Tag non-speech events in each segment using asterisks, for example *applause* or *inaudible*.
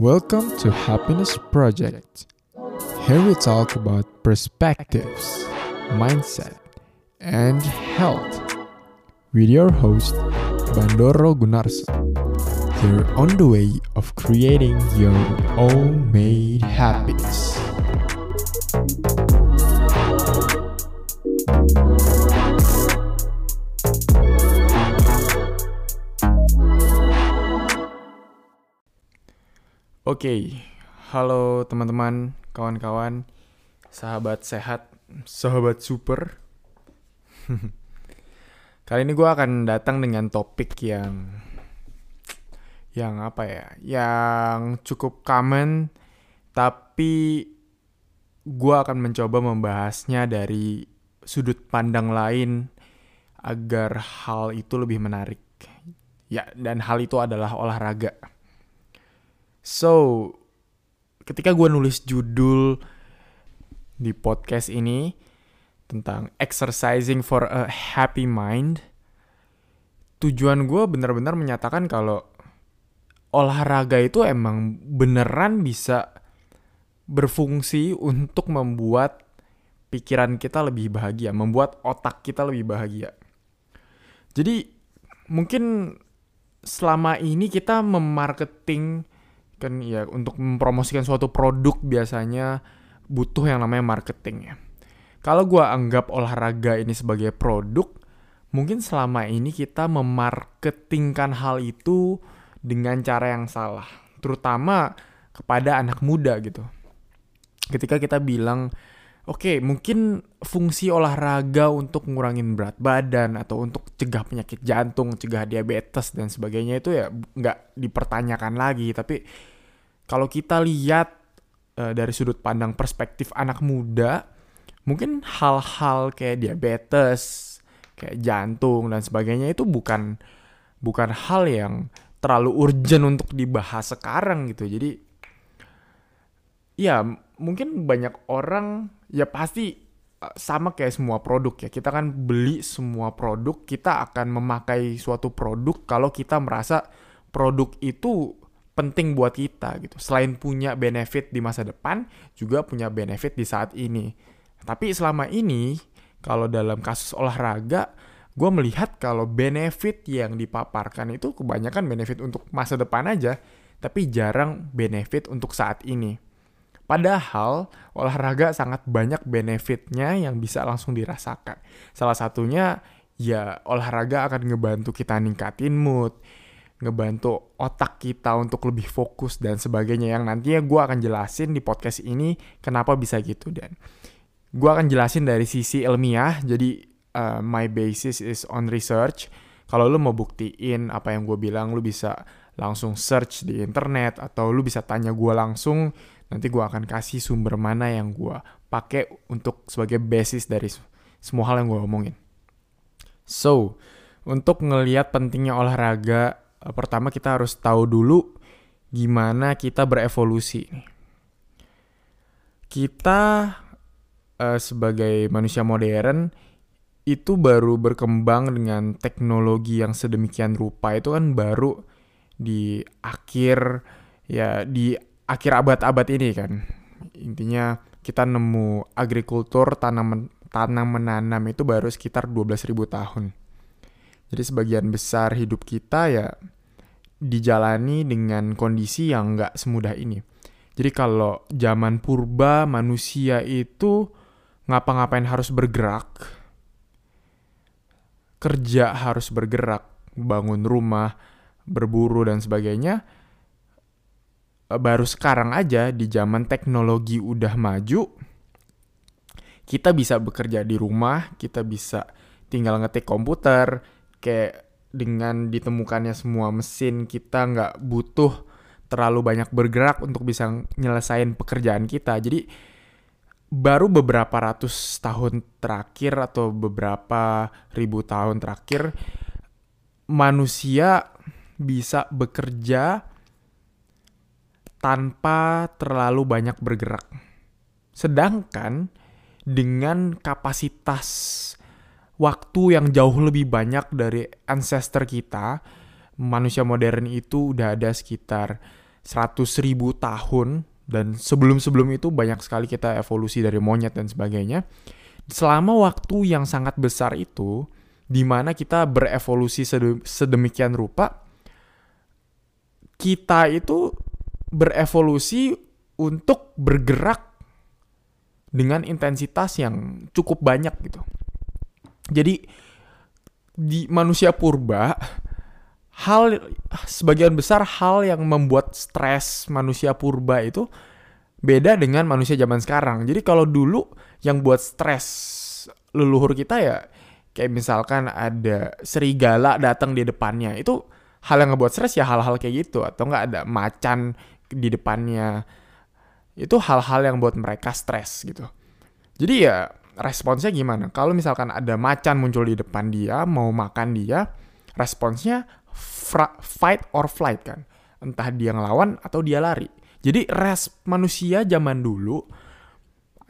Welcome to Happiness Project. Here we talk about perspectives, mindset, and health with your host Bandoro Gunarsa. You're on the way of creating your own made happiness. Oke, halo teman-teman, kawan-kawan, sahabat sehat, sahabat super. *laughs* Kali ini gue akan datang dengan topik yang, yang apa ya, yang cukup common, tapi gue akan mencoba membahasnya dari sudut pandang lain agar hal itu lebih menarik. Ya, dan hal itu adalah olahraga. So, ketika gue nulis judul di podcast ini tentang exercising for a happy mind, tujuan gue benar-benar menyatakan kalau olahraga itu emang beneran bisa berfungsi untuk membuat pikiran kita lebih bahagia, membuat otak kita lebih bahagia. Jadi mungkin selama ini kita memarketing kan ya untuk mempromosikan suatu produk biasanya butuh yang namanya marketing ya. Kalau gue anggap olahraga ini sebagai produk, mungkin selama ini kita memarketingkan hal itu dengan cara yang salah, terutama kepada anak muda gitu. Ketika kita bilang, oke okay, mungkin fungsi olahraga untuk ngurangin berat badan atau untuk cegah penyakit jantung, cegah diabetes dan sebagainya itu ya nggak dipertanyakan lagi, tapi kalau kita lihat uh, dari sudut pandang perspektif anak muda, mungkin hal-hal kayak diabetes, kayak jantung dan sebagainya itu bukan bukan hal yang terlalu urgent untuk dibahas sekarang gitu. Jadi ya mungkin banyak orang ya pasti eh, sama kayak semua produk ya. Kita kan beli semua produk, kita akan memakai suatu produk kalau kita merasa produk itu penting buat kita gitu. Selain punya benefit di masa depan, juga punya benefit di saat ini. Tapi selama ini, kalau dalam kasus olahraga, gue melihat kalau benefit yang dipaparkan itu kebanyakan benefit untuk masa depan aja, tapi jarang benefit untuk saat ini. Padahal olahraga sangat banyak benefitnya yang bisa langsung dirasakan. Salah satunya ya olahraga akan ngebantu kita ningkatin mood, ngebantu otak kita untuk lebih fokus dan sebagainya. Yang nantinya gue akan jelasin di podcast ini kenapa bisa gitu dan. Gue akan jelasin dari sisi ilmiah. Jadi uh, my basis is on research. Kalau lu mau buktiin apa yang gue bilang lu bisa langsung search di internet atau lu bisa tanya gue langsung nanti gue akan kasih sumber mana yang gue pakai untuk sebagai basis dari semua hal yang gue omongin. So untuk ngelihat pentingnya olahraga pertama kita harus tahu dulu gimana kita berevolusi. Kita uh, sebagai manusia modern itu baru berkembang dengan teknologi yang sedemikian rupa itu kan baru di akhir ya di akhir abad-abad ini kan. Intinya kita nemu agrikultur tanam tanam menanam itu baru sekitar 12.000 tahun. Jadi sebagian besar hidup kita ya dijalani dengan kondisi yang nggak semudah ini. Jadi kalau zaman purba manusia itu ngapa-ngapain harus bergerak, kerja harus bergerak, bangun rumah, berburu dan sebagainya. Baru sekarang aja di zaman teknologi udah maju, kita bisa bekerja di rumah, kita bisa tinggal ngetik komputer, kayak dengan ditemukannya semua mesin kita nggak butuh terlalu banyak bergerak untuk bisa nyelesain pekerjaan kita jadi baru beberapa ratus tahun terakhir atau beberapa ribu tahun terakhir manusia bisa bekerja tanpa terlalu banyak bergerak. Sedangkan dengan kapasitas waktu yang jauh lebih banyak dari ancestor kita, manusia modern itu udah ada sekitar seratus ribu tahun dan sebelum-sebelum itu banyak sekali kita evolusi dari monyet dan sebagainya. Selama waktu yang sangat besar itu, di mana kita berevolusi sedemikian rupa, kita itu berevolusi untuk bergerak dengan intensitas yang cukup banyak gitu. Jadi di manusia purba hal sebagian besar hal yang membuat stres manusia purba itu beda dengan manusia zaman sekarang. Jadi kalau dulu yang buat stres leluhur kita ya kayak misalkan ada serigala datang di depannya itu hal yang ngebuat stres ya hal-hal kayak gitu atau nggak ada macan di depannya itu hal-hal yang buat mereka stres gitu. Jadi ya responsnya gimana? Kalau misalkan ada macan muncul di depan dia, mau makan dia, responsnya fight or flight kan. Entah dia ngelawan atau dia lari. Jadi res manusia zaman dulu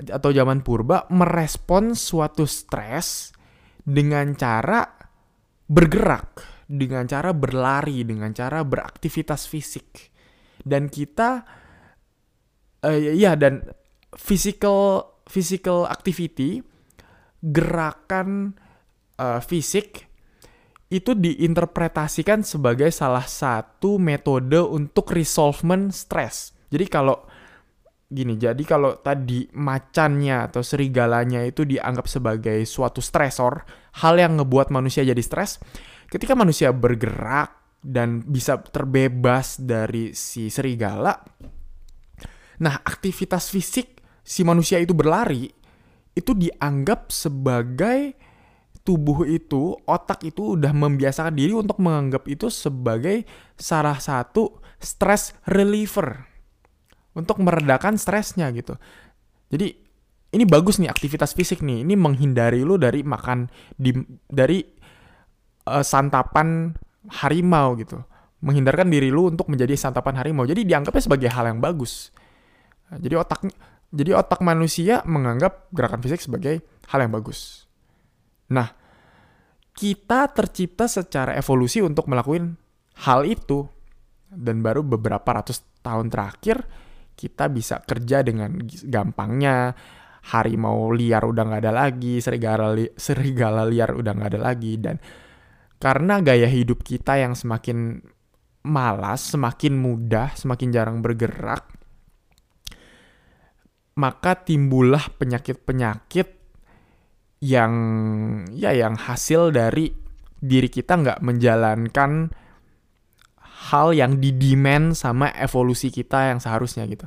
atau zaman purba merespons suatu stres dengan cara bergerak, dengan cara berlari, dengan cara beraktivitas fisik. Dan kita uh, ya dan physical physical activity gerakan uh, fisik itu diinterpretasikan sebagai salah satu metode untuk resolvement stress. Jadi kalau gini, jadi kalau tadi macannya atau serigalanya itu dianggap sebagai suatu stresor, hal yang ngebuat manusia jadi stres, ketika manusia bergerak dan bisa terbebas dari si serigala, Nah, aktivitas fisik si manusia itu berlari itu dianggap sebagai tubuh itu, otak itu udah membiasakan diri untuk menganggap itu sebagai salah satu stress reliever. Untuk meredakan stresnya gitu. Jadi ini bagus nih aktivitas fisik nih. Ini menghindari lu dari makan di dari uh, santapan harimau gitu. Menghindarkan diri lu untuk menjadi santapan harimau. Jadi dianggapnya sebagai hal yang bagus. Jadi otak jadi otak manusia menganggap gerakan fisik sebagai hal yang bagus. Nah, kita tercipta secara evolusi untuk melakukan hal itu. Dan baru beberapa ratus tahun terakhir kita bisa kerja dengan gampangnya. Harimau liar udah nggak ada lagi, serigala, li serigala liar udah nggak ada lagi. Dan karena gaya hidup kita yang semakin malas, semakin mudah, semakin jarang bergerak, maka timbullah penyakit-penyakit yang ya yang hasil dari diri kita nggak menjalankan hal yang didemand sama evolusi kita yang seharusnya gitu.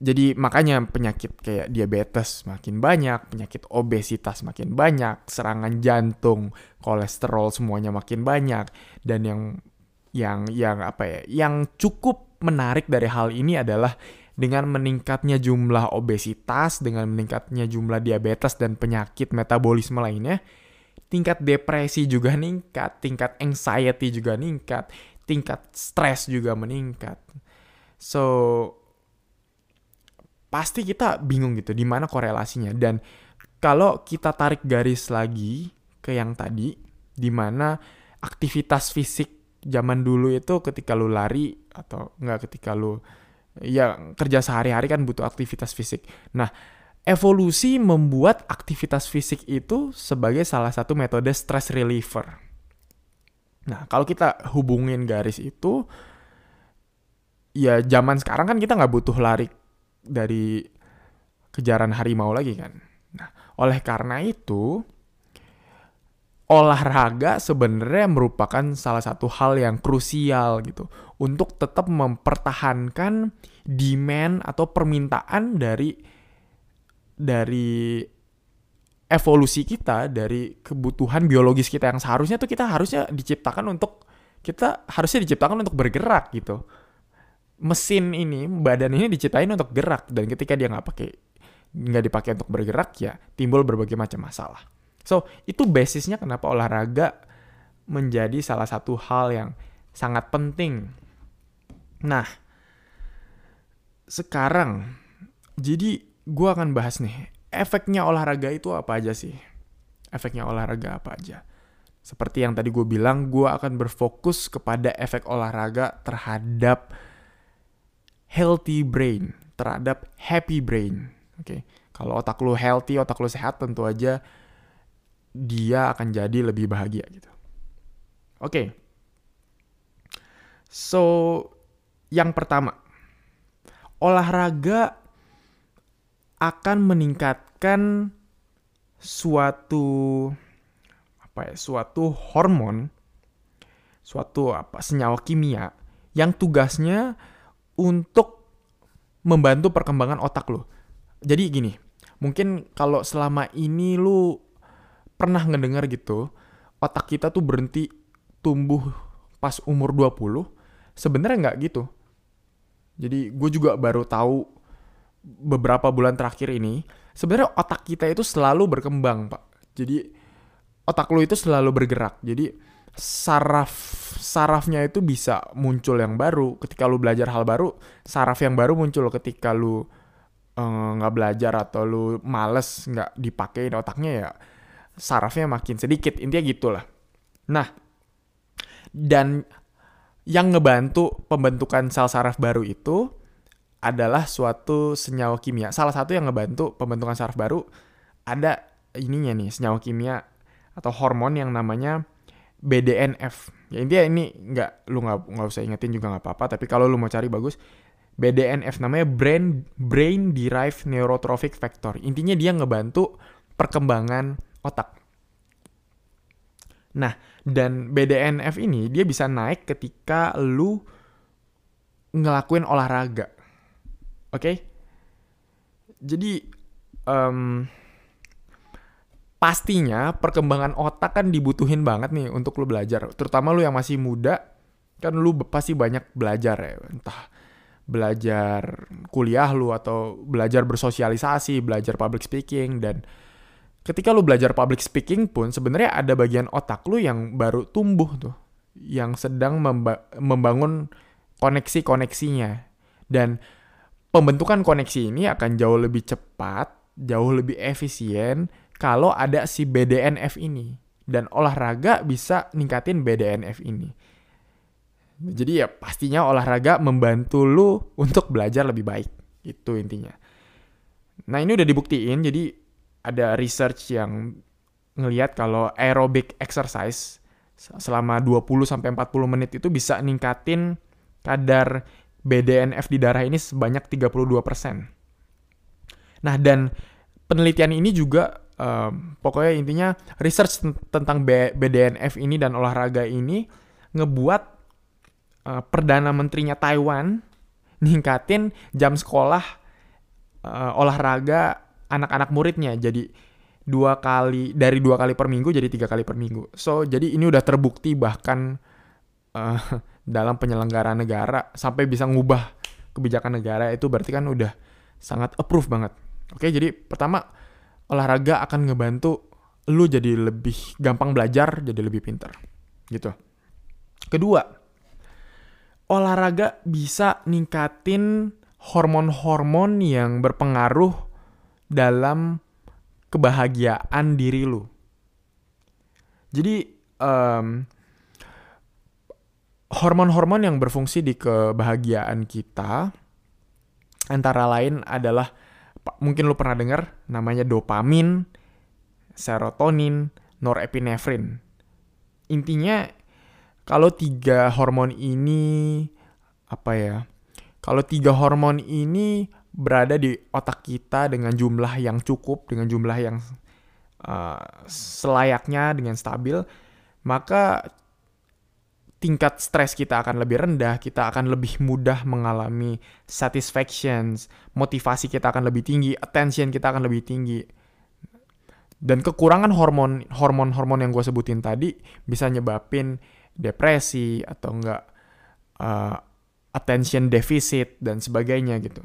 Jadi makanya penyakit kayak diabetes makin banyak, penyakit obesitas makin banyak, serangan jantung, kolesterol semuanya makin banyak dan yang yang yang apa ya, yang cukup menarik dari hal ini adalah dengan meningkatnya jumlah obesitas, dengan meningkatnya jumlah diabetes dan penyakit metabolisme lainnya, tingkat depresi juga meningkat, tingkat anxiety juga meningkat, tingkat stres juga meningkat. So pasti kita bingung gitu di mana korelasinya dan kalau kita tarik garis lagi ke yang tadi di mana aktivitas fisik zaman dulu itu ketika lu lari atau enggak ketika lu ya kerja sehari-hari kan butuh aktivitas fisik. Nah, evolusi membuat aktivitas fisik itu sebagai salah satu metode stress reliever. Nah, kalau kita hubungin garis itu, ya zaman sekarang kan kita nggak butuh lari dari kejaran harimau lagi kan. Nah, oleh karena itu, olahraga sebenarnya merupakan salah satu hal yang krusial gitu. Untuk tetap mempertahankan demand atau permintaan dari dari evolusi kita dari kebutuhan biologis kita yang seharusnya tuh kita harusnya diciptakan untuk kita harusnya diciptakan untuk bergerak gitu. Mesin ini badan ini diciptain untuk gerak. Dan ketika dia nggak pakai nggak dipakai untuk bergerak ya timbul berbagai macam masalah So, itu basisnya kenapa olahraga menjadi salah satu hal yang sangat penting. Nah, sekarang, jadi gue akan bahas nih, efeknya olahraga itu apa aja sih? Efeknya olahraga apa aja? Seperti yang tadi gue bilang, gue akan berfokus kepada efek olahraga terhadap healthy brain terhadap happy brain. Oke. Okay? Kalau otak lu healthy, otak lu sehat tentu aja dia akan jadi lebih bahagia gitu. Oke. Okay. So, yang pertama, olahraga akan meningkatkan suatu apa ya, suatu hormon, suatu apa senyawa kimia yang tugasnya untuk membantu perkembangan otak lo. Jadi gini, mungkin kalau selama ini lu pernah ngedengar gitu, otak kita tuh berhenti tumbuh pas umur 20, sebenarnya nggak gitu. Jadi gue juga baru tahu beberapa bulan terakhir ini, sebenarnya otak kita itu selalu berkembang, Pak. Jadi otak lu itu selalu bergerak. Jadi saraf sarafnya itu bisa muncul yang baru ketika lu belajar hal baru, saraf yang baru muncul ketika lu eh, nggak uh, belajar atau lu males nggak dipakai otaknya ya sarafnya makin sedikit intinya gitulah. Nah dan yang ngebantu pembentukan sel saraf baru itu adalah suatu senyawa kimia. Salah satu yang ngebantu pembentukan saraf baru ada ininya nih, senyawa kimia atau hormon yang namanya BDNF. Ya intinya ini nggak lu nggak nggak usah ingetin juga nggak apa-apa. Tapi kalau lu mau cari bagus, BDNF namanya brain brain derived neurotrophic factor. Intinya dia ngebantu perkembangan otak. Nah, dan BDNF ini dia bisa naik ketika lu ngelakuin olahraga. Oke? Okay? Jadi um, pastinya perkembangan otak kan dibutuhin banget nih untuk lu belajar. Terutama lu yang masih muda, kan lu pasti banyak belajar ya. Entah belajar kuliah lu atau belajar bersosialisasi, belajar public speaking dan ketika lu belajar public speaking pun sebenarnya ada bagian otak lu yang baru tumbuh tuh, yang sedang memba membangun koneksi-koneksinya. Dan pembentukan koneksi ini akan jauh lebih cepat, jauh lebih efisien kalau ada si BDNF ini. Dan olahraga bisa ningkatin BDNF ini. Jadi ya pastinya olahraga membantu lu untuk belajar lebih baik. Itu intinya. Nah ini udah dibuktiin, jadi ada research yang ngelihat kalau aerobic exercise selama 20 sampai 40 menit itu bisa ningkatin kadar BDNF di darah ini sebanyak 32%. Nah, dan penelitian ini juga um, pokoknya intinya research tentang BDNF ini dan olahraga ini ngebuat uh, perdana menterinya Taiwan ningkatin jam sekolah uh, olahraga anak-anak muridnya jadi dua kali dari dua kali per minggu jadi tiga kali per minggu. So jadi ini udah terbukti bahkan uh, *laughs* dalam penyelenggaraan negara sampai bisa ngubah kebijakan negara itu berarti kan udah sangat approve banget. Oke, jadi pertama olahraga akan ngebantu lu jadi lebih gampang belajar, jadi lebih pinter. Gitu. Kedua, olahraga bisa ningkatin hormon-hormon yang berpengaruh dalam kebahagiaan diri lu. Jadi um, hormon-hormon yang berfungsi di kebahagiaan kita antara lain adalah mungkin lo pernah dengar namanya dopamin, serotonin, norepinefrin. Intinya kalau tiga hormon ini apa ya? Kalau tiga hormon ini berada di otak kita dengan jumlah yang cukup, dengan jumlah yang uh, selayaknya, dengan stabil, maka tingkat stres kita akan lebih rendah, kita akan lebih mudah mengalami satisfaction, motivasi kita akan lebih tinggi, attention kita akan lebih tinggi. Dan kekurangan hormon hormon-hormon yang gue sebutin tadi bisa nyebabin depresi atau enggak uh, attention deficit dan sebagainya gitu.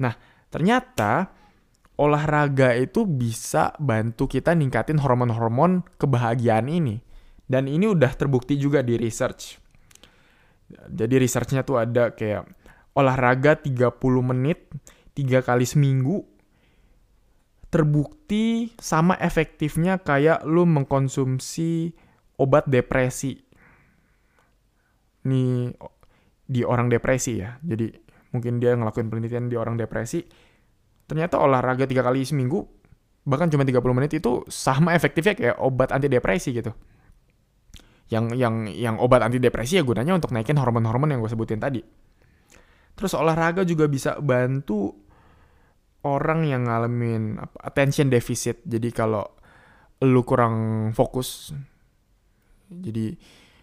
Nah, ternyata olahraga itu bisa bantu kita ningkatin hormon-hormon kebahagiaan ini. Dan ini udah terbukti juga di research. Jadi researchnya tuh ada kayak olahraga 30 menit tiga kali seminggu terbukti sama efektifnya kayak lu mengkonsumsi obat depresi. Nih di orang depresi ya. Jadi mungkin dia ngelakuin penelitian di orang depresi ternyata olahraga tiga kali seminggu bahkan cuma 30 menit itu sama efektifnya kayak obat antidepresi gitu. Yang yang yang obat antidepresi ya gunanya untuk naikin hormon-hormon yang gue sebutin tadi. Terus olahraga juga bisa bantu orang yang ngalamin attention deficit. Jadi kalau lu kurang fokus jadi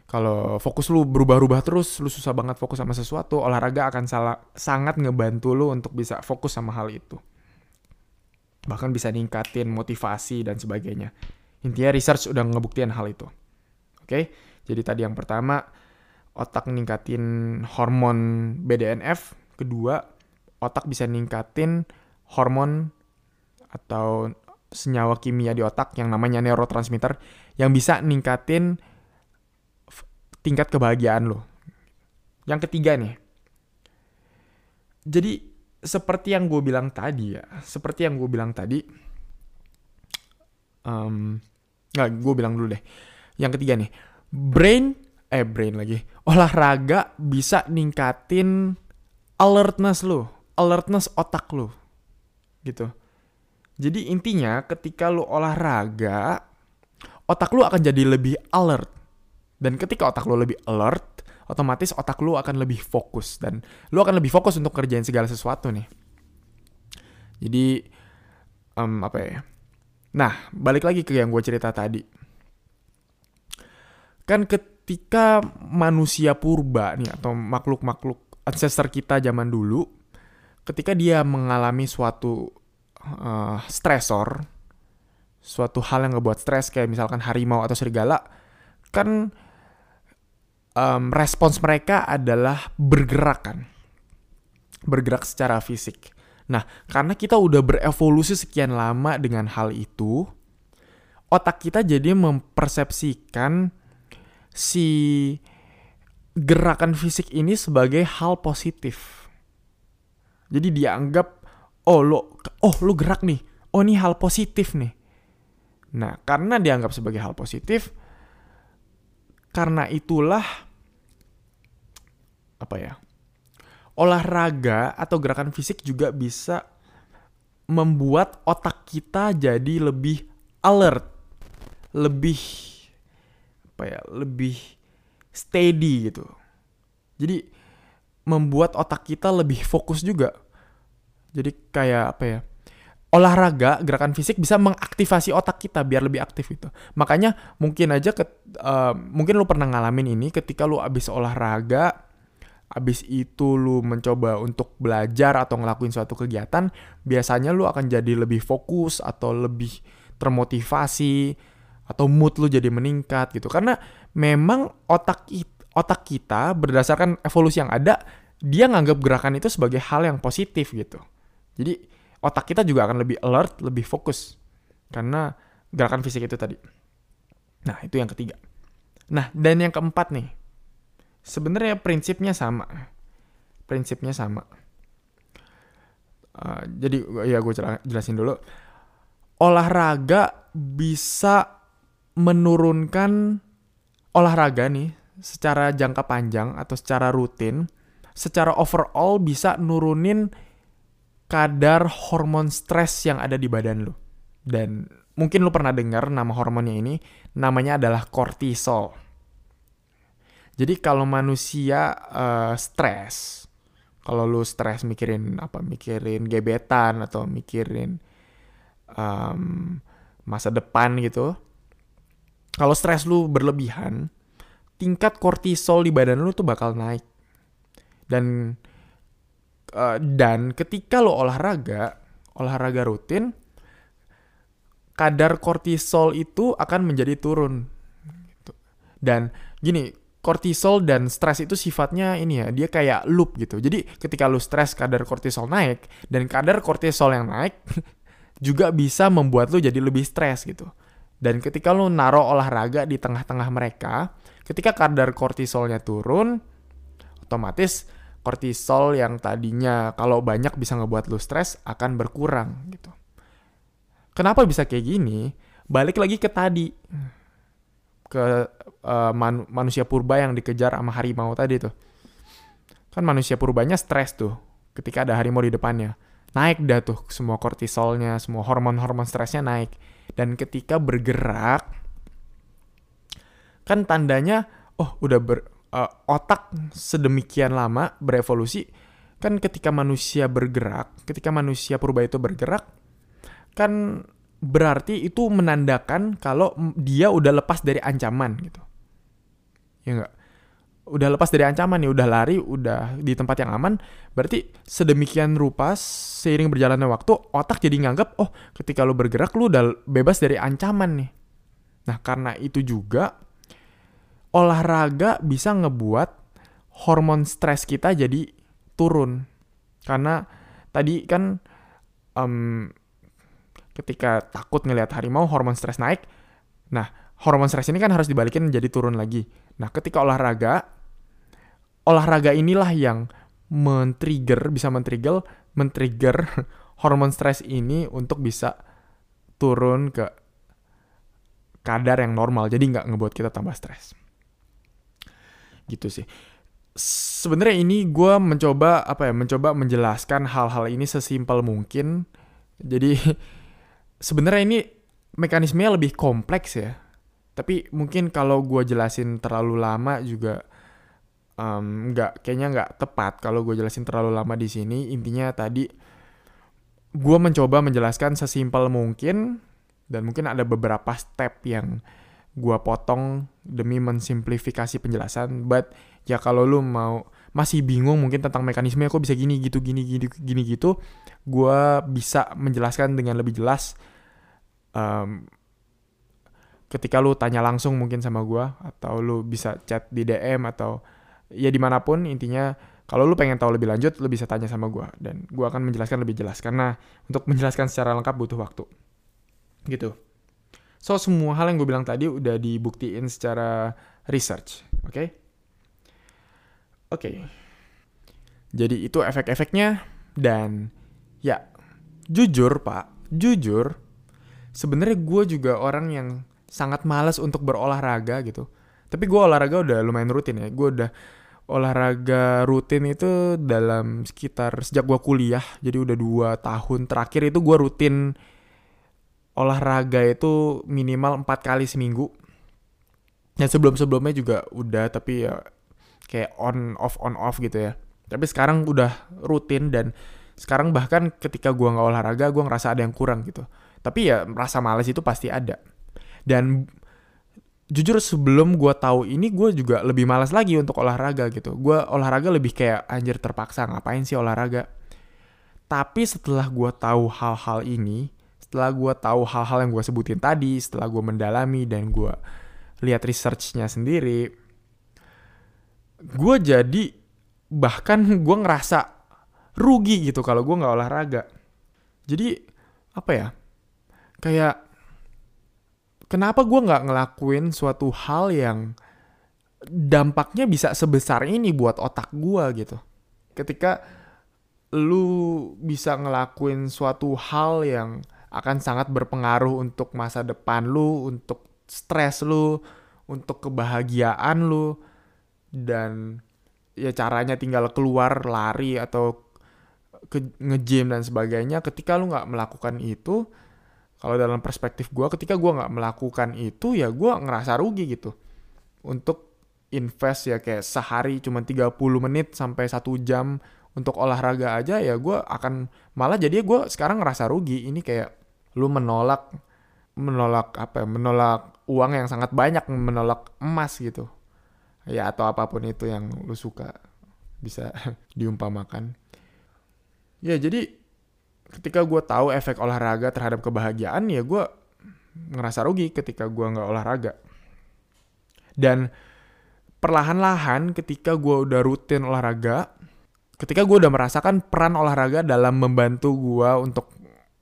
kalau fokus lu berubah-ubah terus, lu susah banget fokus sama sesuatu, olahraga akan salah, sangat ngebantu lu untuk bisa fokus sama hal itu. Bahkan bisa ningkatin motivasi dan sebagainya. Intinya research udah ngebuktiin hal itu. Oke, jadi tadi yang pertama, otak ningkatin hormon BDNF. Kedua, otak bisa ningkatin hormon atau senyawa kimia di otak yang namanya neurotransmitter yang bisa ningkatin tingkat kebahagiaan lo. Yang ketiga nih. Jadi seperti yang gue bilang tadi ya, seperti yang gue bilang tadi, um, nggak gue bilang dulu deh. Yang ketiga nih, brain, eh brain lagi, olahraga bisa ningkatin alertness lo, alertness otak lo, gitu. Jadi intinya ketika lo olahraga, otak lo akan jadi lebih alert dan ketika otak lo lebih alert, otomatis otak lo akan lebih fokus dan lo akan lebih fokus untuk kerjain segala sesuatu nih. Jadi um, apa ya? Nah, balik lagi ke yang gue cerita tadi. Kan ketika manusia purba nih atau makhluk-makhluk ancestor kita zaman dulu, ketika dia mengalami suatu uh, stresor, suatu hal yang ngebuat stres kayak misalkan harimau atau serigala, kan um, respons mereka adalah bergerak kan. Bergerak secara fisik. Nah, karena kita udah berevolusi sekian lama dengan hal itu, otak kita jadi mempersepsikan si gerakan fisik ini sebagai hal positif. Jadi dianggap oh lo oh lo gerak nih. Oh ini hal positif nih. Nah, karena dianggap sebagai hal positif, karena itulah apa ya olahraga atau gerakan fisik juga bisa membuat otak kita jadi lebih alert, lebih apa ya, lebih steady gitu. Jadi membuat otak kita lebih fokus juga. Jadi kayak apa ya? Olahraga, gerakan fisik bisa mengaktifasi otak kita biar lebih aktif gitu. Makanya mungkin aja ke, uh, mungkin lu pernah ngalamin ini ketika lu abis olahraga abis itu lu mencoba untuk belajar atau ngelakuin suatu kegiatan, biasanya lu akan jadi lebih fokus atau lebih termotivasi atau mood lu jadi meningkat gitu. Karena memang otak otak kita berdasarkan evolusi yang ada, dia nganggap gerakan itu sebagai hal yang positif gitu. Jadi otak kita juga akan lebih alert, lebih fokus karena gerakan fisik itu tadi. Nah, itu yang ketiga. Nah, dan yang keempat nih, sebenarnya prinsipnya sama. Prinsipnya sama. Uh, jadi ya gue jelasin dulu. Olahraga bisa menurunkan olahraga nih secara jangka panjang atau secara rutin secara overall bisa nurunin kadar hormon stres yang ada di badan lo dan mungkin lo pernah dengar nama hormonnya ini namanya adalah kortisol jadi kalau manusia uh, stres, kalau lu stres mikirin apa, mikirin gebetan atau mikirin um, masa depan gitu, kalau stres lu berlebihan, tingkat kortisol di badan lu tuh bakal naik. Dan uh, dan ketika lo olahraga, olahraga rutin, kadar kortisol itu akan menjadi turun. Gitu. Dan gini, kortisol dan stres itu sifatnya ini ya, dia kayak loop gitu. Jadi ketika lu stres kadar kortisol naik dan kadar kortisol yang naik *laughs* juga bisa membuat lu jadi lebih stres gitu. Dan ketika lu naruh olahraga di tengah-tengah mereka, ketika kadar kortisolnya turun, otomatis kortisol yang tadinya kalau banyak bisa ngebuat lu stres akan berkurang gitu. Kenapa bisa kayak gini? Balik lagi ke tadi ke uh, man manusia purba yang dikejar sama harimau tadi tuh. Kan manusia purbanya stres tuh. ketika ada harimau di depannya. Naik dah tuh semua kortisolnya, semua hormon-hormon stresnya naik. Dan ketika bergerak, kan tandanya, oh udah ber, uh, otak sedemikian lama berevolusi, kan ketika manusia bergerak, ketika manusia purba itu bergerak, kan berarti itu menandakan kalau dia udah lepas dari ancaman gitu. Ya enggak? Udah lepas dari ancaman nih, udah lari, udah di tempat yang aman, berarti sedemikian rupa seiring berjalannya waktu otak jadi nganggap, oh ketika lu bergerak lu udah bebas dari ancaman nih. Nah karena itu juga olahraga bisa ngebuat hormon stres kita jadi turun. Karena tadi kan um, ketika takut ngelihat harimau hormon stres naik. Nah, hormon stres ini kan harus dibalikin jadi turun lagi. Nah, ketika olahraga olahraga inilah yang men-trigger bisa men-trigger men-trigger *laughs* hormon stres ini untuk bisa turun ke kadar yang normal. Jadi nggak ngebuat kita tambah stres. Gitu sih. Sebenarnya ini gue mencoba apa ya mencoba menjelaskan hal-hal ini sesimpel mungkin. Jadi *laughs* sebenarnya ini mekanismenya lebih kompleks ya. Tapi mungkin kalau gue jelasin terlalu lama juga nggak um, kayaknya nggak tepat kalau gue jelasin terlalu lama di sini. Intinya tadi gue mencoba menjelaskan sesimpel mungkin dan mungkin ada beberapa step yang gue potong demi mensimplifikasi penjelasan. But ya kalau lu mau masih bingung mungkin tentang mekanisme kok bisa gini gitu gini gini gini gitu, gue bisa menjelaskan dengan lebih jelas um, ketika lu tanya langsung mungkin sama gue atau lu bisa chat di DM atau ya di mana pun intinya kalau lu pengen tahu lebih lanjut lu bisa tanya sama gue dan gue akan menjelaskan lebih jelas karena untuk menjelaskan secara lengkap butuh waktu gitu so semua hal yang gue bilang tadi udah dibuktiin secara research oke okay? Oke okay. jadi itu efek-efeknya dan ya jujur pak jujur sebenarnya gue juga orang yang sangat males untuk berolahraga gitu. Tapi gue olahraga udah lumayan rutin ya. Gue udah olahraga rutin itu dalam sekitar sejak gue kuliah. Jadi udah dua tahun terakhir itu gue rutin olahraga itu minimal empat kali seminggu. Dan sebelum-sebelumnya juga udah tapi ya kayak on off on off gitu ya. Tapi sekarang udah rutin dan sekarang bahkan ketika gue nggak olahraga gue ngerasa ada yang kurang gitu tapi ya rasa males itu pasti ada. Dan jujur sebelum gue tahu ini gue juga lebih malas lagi untuk olahraga gitu. Gue olahraga lebih kayak anjir terpaksa ngapain sih olahraga. Tapi setelah gue tahu hal-hal ini, setelah gue tahu hal-hal yang gue sebutin tadi, setelah gue mendalami dan gue lihat researchnya sendiri, gue jadi bahkan gue ngerasa rugi gitu kalau gue nggak olahraga. Jadi apa ya? kayak kenapa gue nggak ngelakuin suatu hal yang dampaknya bisa sebesar ini buat otak gue gitu ketika lu bisa ngelakuin suatu hal yang akan sangat berpengaruh untuk masa depan lu, untuk stres lu, untuk kebahagiaan lu, dan ya caranya tinggal keluar lari atau ke nge-gym dan sebagainya. Ketika lu nggak melakukan itu, kalau dalam perspektif gue ketika gue nggak melakukan itu ya gue ngerasa rugi gitu untuk invest ya kayak sehari cuma 30 menit sampai satu jam untuk olahraga aja ya gue akan malah jadi gue sekarang ngerasa rugi ini kayak lu menolak menolak apa ya menolak uang yang sangat banyak menolak emas gitu ya atau apa pun itu yang lu suka bisa *laughs* diumpamakan. Ya jadi ketika gue tahu efek olahraga terhadap kebahagiaan ya gue ngerasa rugi ketika gue nggak olahraga. Dan perlahan-lahan ketika gue udah rutin olahraga ketika gue udah merasakan peran olahraga dalam membantu gue untuk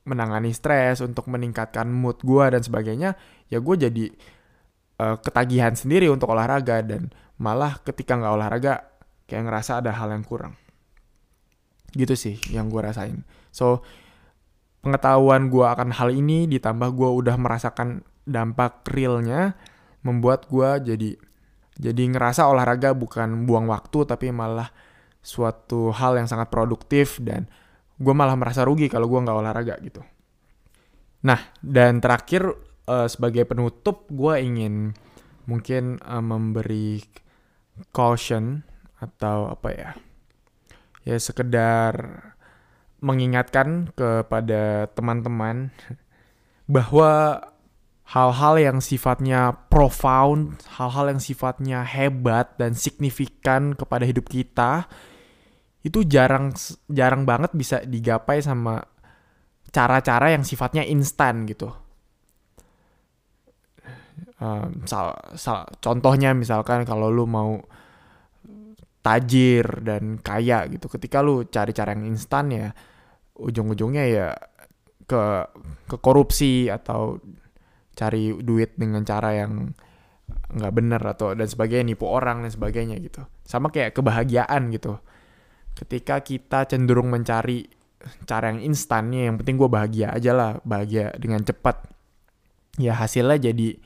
menangani stres untuk meningkatkan mood gue dan sebagainya ya gue jadi uh, ketagihan sendiri untuk olahraga dan malah ketika nggak olahraga kayak ngerasa ada hal yang kurang gitu sih yang gue rasain so pengetahuan gue akan hal ini ditambah gue udah merasakan dampak realnya membuat gue jadi jadi ngerasa olahraga bukan buang waktu tapi malah suatu hal yang sangat produktif dan gue malah merasa rugi kalau gue nggak olahraga gitu. Nah dan terakhir uh, sebagai penutup gue ingin mungkin uh, memberi caution atau apa ya ya sekedar mengingatkan kepada teman-teman *laughs* bahwa hal-hal yang sifatnya profound, hal-hal yang sifatnya hebat dan signifikan kepada hidup kita itu jarang jarang banget bisa digapai sama cara-cara yang sifatnya instan gitu. Um, sal, sal, contohnya misalkan kalau lu mau tajir dan kaya gitu, ketika lu cari cara yang instan ya ujung-ujungnya ya ke ke korupsi atau cari duit dengan cara yang nggak bener atau dan sebagainya nipu orang dan sebagainya gitu. Sama kayak kebahagiaan gitu. Ketika kita cenderung mencari cara yang instannya yang penting gue bahagia aja lah bahagia dengan cepat. Ya hasilnya jadi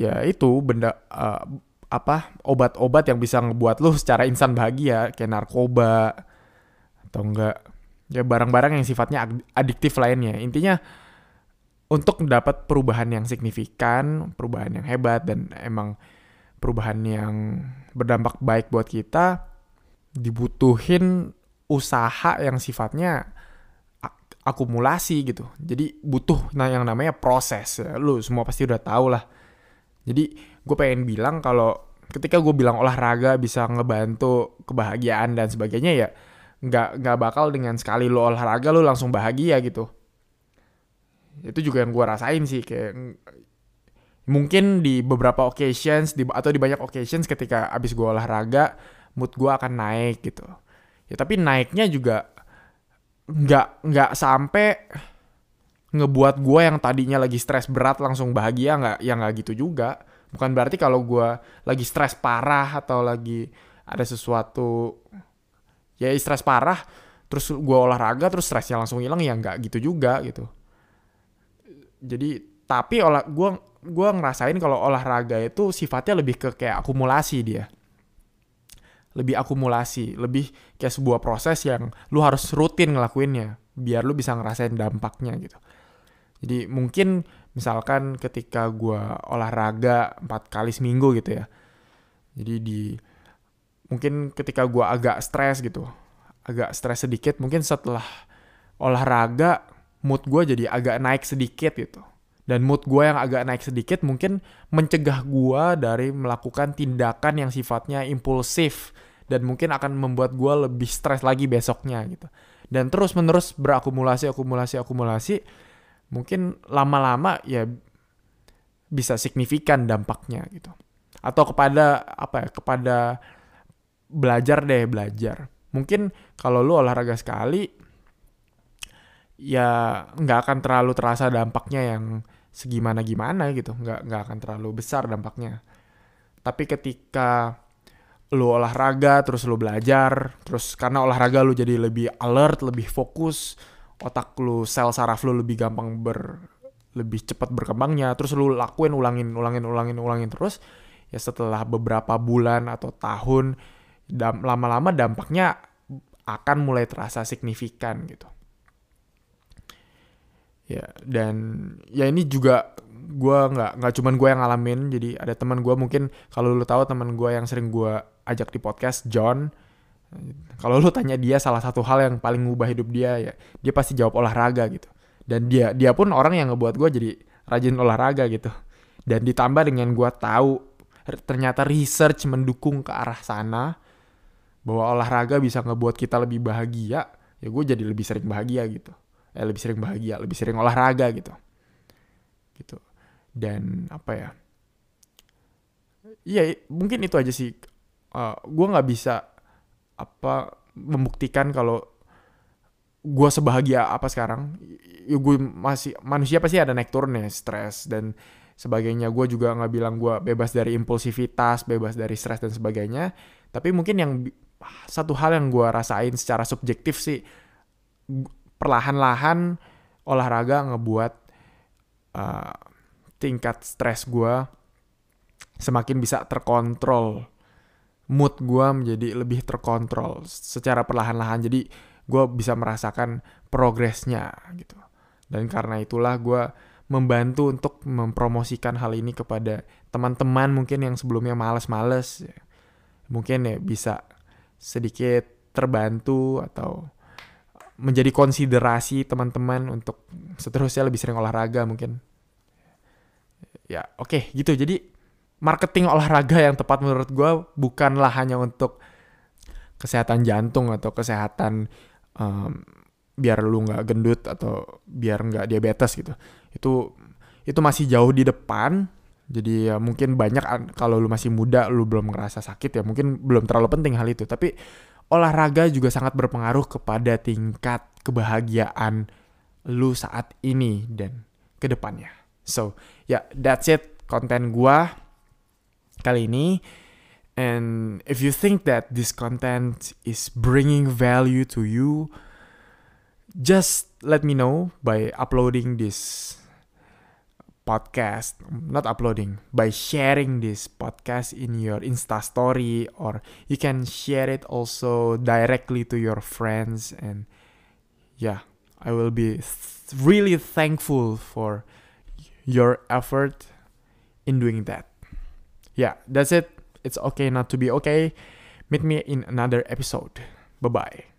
ya itu benda uh, apa obat-obat yang bisa ngebuat lu secara instan bahagia kayak narkoba atau enggak ya barang-barang yang sifatnya adiktif lainnya intinya untuk dapat perubahan yang signifikan perubahan yang hebat dan emang perubahan yang berdampak baik buat kita dibutuhin usaha yang sifatnya akumulasi gitu. Jadi butuh nah yang namanya proses. Ya. Lu semua pasti udah tahu lah. Jadi gue pengen bilang kalau ketika gue bilang olahraga bisa ngebantu kebahagiaan dan sebagainya ya nggak nggak bakal dengan sekali lo olahraga lo langsung bahagia gitu. Itu juga yang gue rasain sih kayak mungkin di beberapa occasions di, atau di banyak occasions ketika abis gue olahraga mood gue akan naik gitu ya tapi naiknya juga nggak nggak sampai ngebuat gue yang tadinya lagi stres berat langsung bahagia nggak ya nggak gitu juga. Bukan berarti kalau gue lagi stres parah atau lagi ada sesuatu ya stres parah terus gue olahraga terus stresnya langsung hilang ya nggak gitu juga gitu. Jadi tapi olah gue gue ngerasain kalau olahraga itu sifatnya lebih ke kayak akumulasi dia. Lebih akumulasi, lebih kayak sebuah proses yang lu harus rutin ngelakuinnya biar lu bisa ngerasain dampaknya gitu. Jadi mungkin misalkan ketika gue olahraga empat kali seminggu gitu ya. Jadi di mungkin ketika gue agak stres gitu, agak stres sedikit, mungkin setelah olahraga mood gue jadi agak naik sedikit gitu. Dan mood gue yang agak naik sedikit mungkin mencegah gue dari melakukan tindakan yang sifatnya impulsif dan mungkin akan membuat gue lebih stres lagi besoknya gitu. Dan terus menerus berakumulasi, akumulasi, akumulasi, mungkin lama-lama ya bisa signifikan dampaknya gitu. Atau kepada apa ya, kepada belajar deh belajar. Mungkin kalau lu olahraga sekali, ya nggak akan terlalu terasa dampaknya yang segimana gimana gitu nggak nggak akan terlalu besar dampaknya tapi ketika lu olahraga terus lu belajar terus karena olahraga lu jadi lebih alert lebih fokus otak lu sel saraf lu lebih gampang ber lebih cepat berkembangnya terus lu lakuin ulangin ulangin ulangin ulangin terus ya setelah beberapa bulan atau tahun dam, lama-lama dampaknya akan mulai terasa signifikan gitu. Ya dan ya ini juga gue nggak nggak cuman gue yang ngalamin jadi ada teman gue mungkin kalau lu tahu teman gue yang sering gue ajak di podcast John. Kalau lu tanya dia salah satu hal yang paling ngubah hidup dia ya dia pasti jawab olahraga gitu. Dan dia dia pun orang yang ngebuat gue jadi rajin olahraga gitu. Dan ditambah dengan gue tahu ternyata research mendukung ke arah sana bahwa olahraga bisa ngebuat kita lebih bahagia ya gue jadi lebih sering bahagia gitu. Eh lebih sering bahagia lebih sering olahraga gitu. Gitu. Dan apa ya? Iya, mungkin itu aja sih uh, eh, gue nggak bisa apa membuktikan kalau gue sebahagia apa sekarang. Ya gue masih manusia pasti ada naik turun ya stres dan sebagainya. Gue juga nggak bilang gue bebas dari impulsivitas bebas dari stres dan sebagainya. Tapi mungkin yang satu hal yang gue rasain secara subjektif sih perlahan-lahan olahraga ngebuat uh, tingkat stres gue semakin bisa terkontrol mood gue menjadi lebih terkontrol secara perlahan-lahan. Jadi gue bisa merasakan progresnya gitu. Dan karena itulah gue membantu untuk mempromosikan hal ini kepada teman-teman mungkin yang sebelumnya males-males mungkin ya bisa sedikit terbantu atau menjadi konsiderasi teman-teman untuk seterusnya lebih sering olahraga mungkin. Ya oke okay, gitu. Jadi marketing olahraga yang tepat menurut gue bukanlah hanya untuk kesehatan jantung atau kesehatan um, biar lu nggak gendut atau biar nggak diabetes gitu. Itu itu masih jauh di depan. Jadi ya mungkin banyak kalau lu masih muda lu belum ngerasa sakit ya mungkin belum terlalu penting hal itu. Tapi olahraga juga sangat berpengaruh kepada tingkat kebahagiaan lu saat ini dan ke depannya so ya yeah, that's it konten gua kali ini. And if you think that this content is bringing value to you just let me know by uploading this podcast. Not uploading by sharing this podcast in your insta story or you can share it also directly to your friends. And yeah i will be th- really thankful for your effort in doing that yeah that's it. It's okay not to be okay. Meet me in another episode. Bye bye